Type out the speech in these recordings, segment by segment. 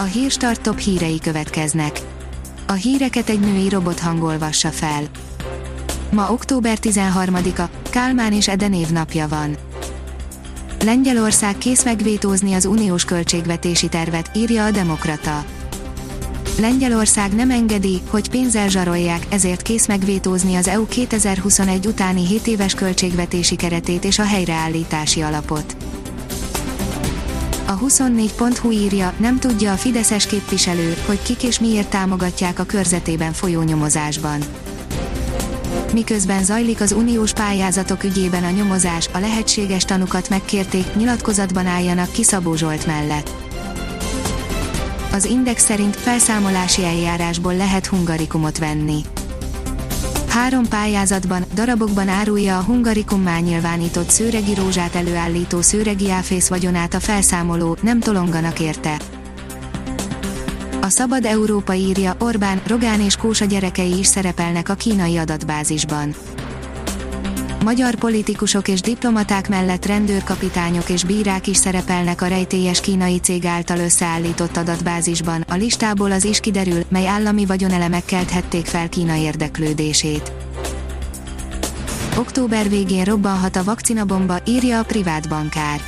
A hírstart top hírei következnek. A híreket egy női robot hangolvassa fel. Ma október 13-a, Kálmán és Eden évnapja van. Lengyelország kész megvétózni az uniós költségvetési tervet, írja a Demokrata. Lengyelország nem engedi, hogy pénzzel zsarolják, ezért kész megvétózni az EU 2021 utáni 7 éves költségvetési keretét és a helyreállítási alapot. A 24.hu írja, nem tudja a Fideszes képviselő, hogy kik és miért támogatják a körzetében folyó nyomozásban. Miközben zajlik az uniós pályázatok ügyében a nyomozás, a lehetséges tanukat megkérték, nyilatkozatban álljanak ki Szabó Zsolt mellett. Az Index szerint felszámolási eljárásból lehet hungarikumot venni. Három pályázatban, darabokban árulja a hungarikum nyilvánított szőregi rózsát előállító szőregi áfész vagyonát a felszámoló, nem tolonganak érte. A Szabad Európa írja, Orbán, Rogán és Kósa gyerekei is szerepelnek a kínai adatbázisban. Magyar politikusok és diplomaták mellett rendőrkapitányok és bírák is szerepelnek a rejtélyes kínai cég által összeállított adatbázisban, a listából az is kiderül, mely állami vagyonelemek kelthették fel Kína érdeklődését. Október végén robbanhat a vakcinabomba, írja a privát bankár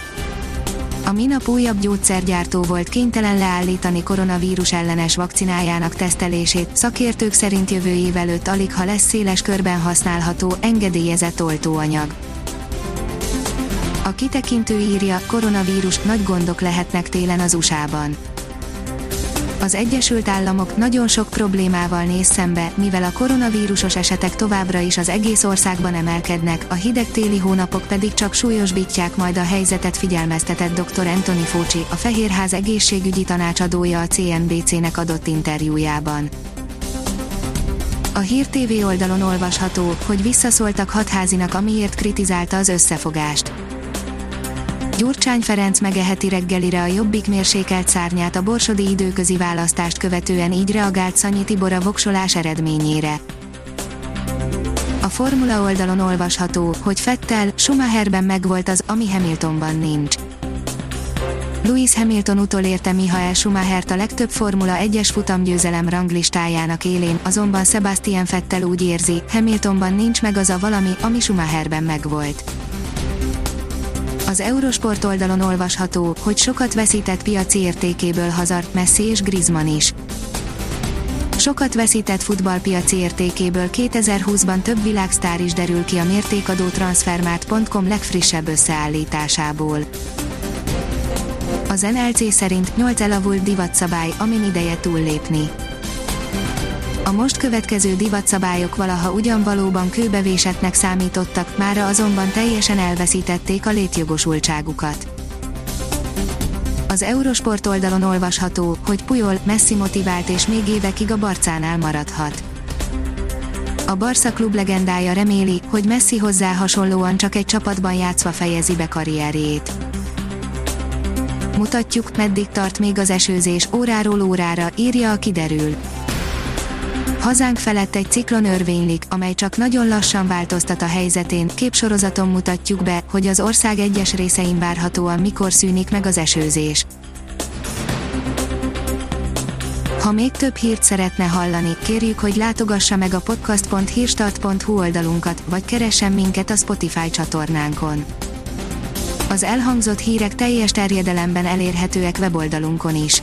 a minap újabb gyógyszergyártó volt kénytelen leállítani koronavírus ellenes vakcinájának tesztelését, szakértők szerint jövő év előtt alig ha lesz széles körben használható, engedélyezett oltóanyag. A kitekintő írja, koronavírus, nagy gondok lehetnek télen az USA-ban az Egyesült Államok nagyon sok problémával néz szembe, mivel a koronavírusos esetek továbbra is az egész országban emelkednek, a hideg téli hónapok pedig csak súlyosbítják majd a helyzetet figyelmeztetett dr. Anthony Fauci, a Fehérház egészségügyi tanácsadója a CNBC-nek adott interjújában. A Hír TV oldalon olvasható, hogy visszaszóltak hatházinak amiért kritizálta az összefogást. Gyurcsány Ferenc megeheti reggelire a Jobbik mérsékelt szárnyát a borsodi időközi választást követően így reagált Szanyi Tibor a voksolás eredményére. A Formula oldalon olvasható, hogy Fettel, Schumacherben megvolt az, ami Hamiltonban nincs. Lewis Hamilton utolérte Michael Schumachert a legtöbb Formula 1-es futamgyőzelem ranglistájának élén, azonban Sebastian Fettel úgy érzi, Hamiltonban nincs meg az a valami, ami Schumacherben megvolt. Az Eurosport oldalon olvasható, hogy sokat veszített piaci értékéből hazart Messi és Griezmann is. Sokat veszített futballpiaci értékéből 2020-ban több világsztár is derül ki a mértékadó transfermart.com legfrissebb összeállításából. Az NLC szerint 8 elavult divatszabály, amin ideje túllépni a most következő divatszabályok valaha ugyan valóban kőbevésetnek számítottak, mára azonban teljesen elveszítették a létjogosultságukat. Az Eurosport oldalon olvasható, hogy Pujol, Messi motivált és még évekig a Barcánál maradhat. A Barca klub legendája reméli, hogy Messi hozzá hasonlóan csak egy csapatban játszva fejezi be karrierjét. Mutatjuk, meddig tart még az esőzés, óráról órára, írja a kiderül hazánk felett egy ciklon örvénylik, amely csak nagyon lassan változtat a helyzetén. Képsorozaton mutatjuk be, hogy az ország egyes részein várhatóan mikor szűnik meg az esőzés. Ha még több hírt szeretne hallani, kérjük, hogy látogassa meg a podcast.hírstart.hu oldalunkat, vagy keressen minket a Spotify csatornánkon. Az elhangzott hírek teljes terjedelemben elérhetőek weboldalunkon is